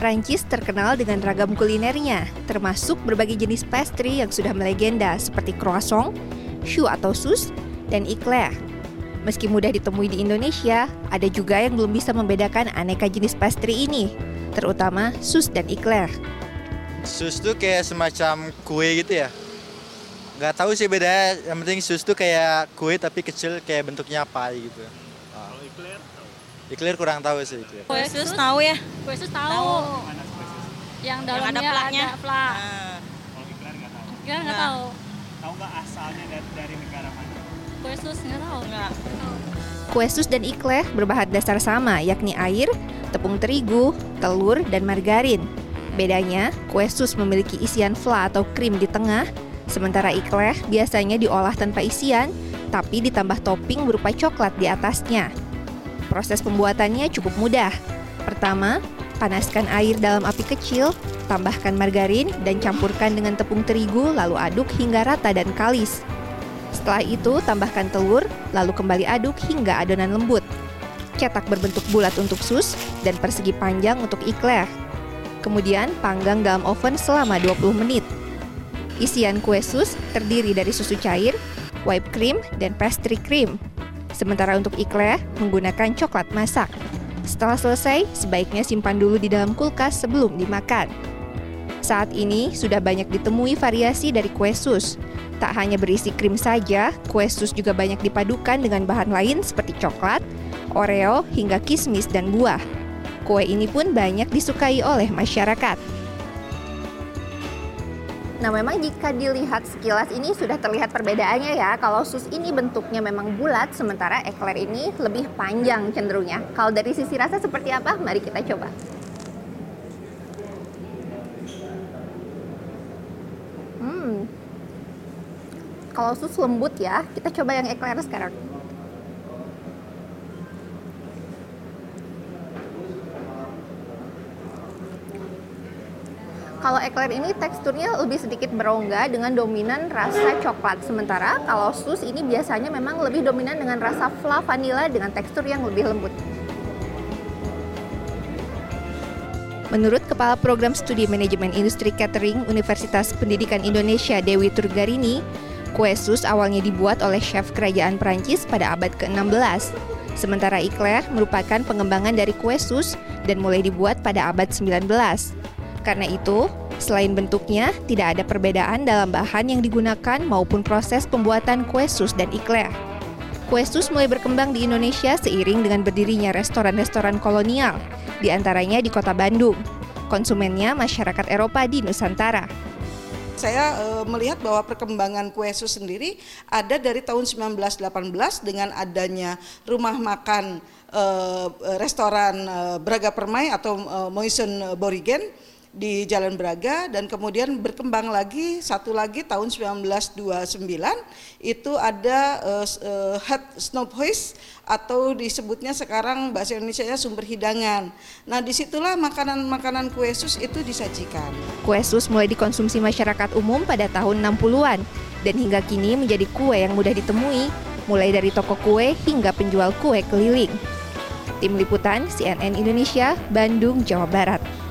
Prancis terkenal dengan ragam kulinernya, termasuk berbagai jenis pastry yang sudah melegenda seperti croissant, choux atau sus, dan eclair. Meski mudah ditemui di Indonesia, ada juga yang belum bisa membedakan aneka jenis pastry ini, terutama sus dan eclair. Sus tuh kayak semacam kue gitu ya. Nggak tahu sih bedanya, yang penting sus tuh kayak kue tapi kecil kayak bentuknya pie gitu. Kalau eclair tahu? Eclair kurang tahu sih eclair. Kue sus tahu ya? Kue sus tahu. Yang dalamnya ada plaknya. ada plak. Nah, Kalau iklan nggak tahu. Kira nggak Nah. tahu. Tahu nggak asalnya dari, dari negara mana? Kue sus nggak tahu. enggak. Kue sus dan eclair berbahan dasar sama, yakni air, tepung terigu, telur, dan margarin. Bedanya, kue sus memiliki isian fla atau krim di tengah, sementara eclair biasanya diolah tanpa isian, tapi ditambah topping berupa coklat di atasnya. Proses pembuatannya cukup mudah. Pertama, panaskan air dalam api kecil, tambahkan margarin, dan campurkan dengan tepung terigu, lalu aduk hingga rata dan kalis. Setelah itu, tambahkan telur, lalu kembali aduk hingga adonan lembut. Cetak berbentuk bulat untuk sus dan persegi panjang untuk eclair. Kemudian, panggang dalam oven selama 20 menit. Isian kue sus terdiri dari susu cair, whipped cream, dan pastry cream. Sementara untuk eclair, menggunakan coklat masak. Setelah selesai, sebaiknya simpan dulu di dalam kulkas sebelum dimakan. Saat ini sudah banyak ditemui variasi dari kue sus. Tak hanya berisi krim saja, kue sus juga banyak dipadukan dengan bahan lain seperti coklat, oreo, hingga kismis dan buah. Kue ini pun banyak disukai oleh masyarakat. Nah, memang jika dilihat sekilas ini sudah terlihat perbedaannya ya. Kalau sus ini bentuknya memang bulat, sementara eclair ini lebih panjang cenderungnya. Kalau dari sisi rasa seperti apa? Mari kita coba. Hmm. Kalau sus lembut ya, kita coba yang eclair sekarang. Kalau eclair ini teksturnya lebih sedikit berongga dengan dominan rasa coklat. Sementara kalau sus ini biasanya memang lebih dominan dengan rasa fla vanilla dengan tekstur yang lebih lembut. Menurut Kepala Program Studi Manajemen Industri Catering Universitas Pendidikan Indonesia Dewi Turgarini, kue sus awalnya dibuat oleh chef kerajaan Prancis pada abad ke-16. Sementara eclair merupakan pengembangan dari kue sus dan mulai dibuat pada abad 19. Karena itu, selain bentuknya, tidak ada perbedaan dalam bahan yang digunakan maupun proses pembuatan kue sus dan eclair. Kue sus mulai berkembang di Indonesia seiring dengan berdirinya restoran-restoran kolonial, di antaranya di kota Bandung. Konsumennya masyarakat Eropa di Nusantara. Saya eh, melihat bahwa perkembangan kue sus sendiri ada dari tahun 1918 dengan adanya rumah makan eh, restoran eh, Braga Permai atau eh, Moisen Borigen di Jalan Braga dan kemudian berkembang lagi satu lagi tahun 1929 itu ada uh, uh, Snobhuis atau disebutnya sekarang bahasa Indonesia sumber hidangan. Nah di situlah makanan-makanan kue sus itu disajikan. Kue sus mulai dikonsumsi masyarakat umum pada tahun 60-an dan hingga kini menjadi kue yang mudah ditemui, mulai dari toko kue hingga penjual kue keliling. Tim Liputan CNN Indonesia, Bandung, Jawa Barat.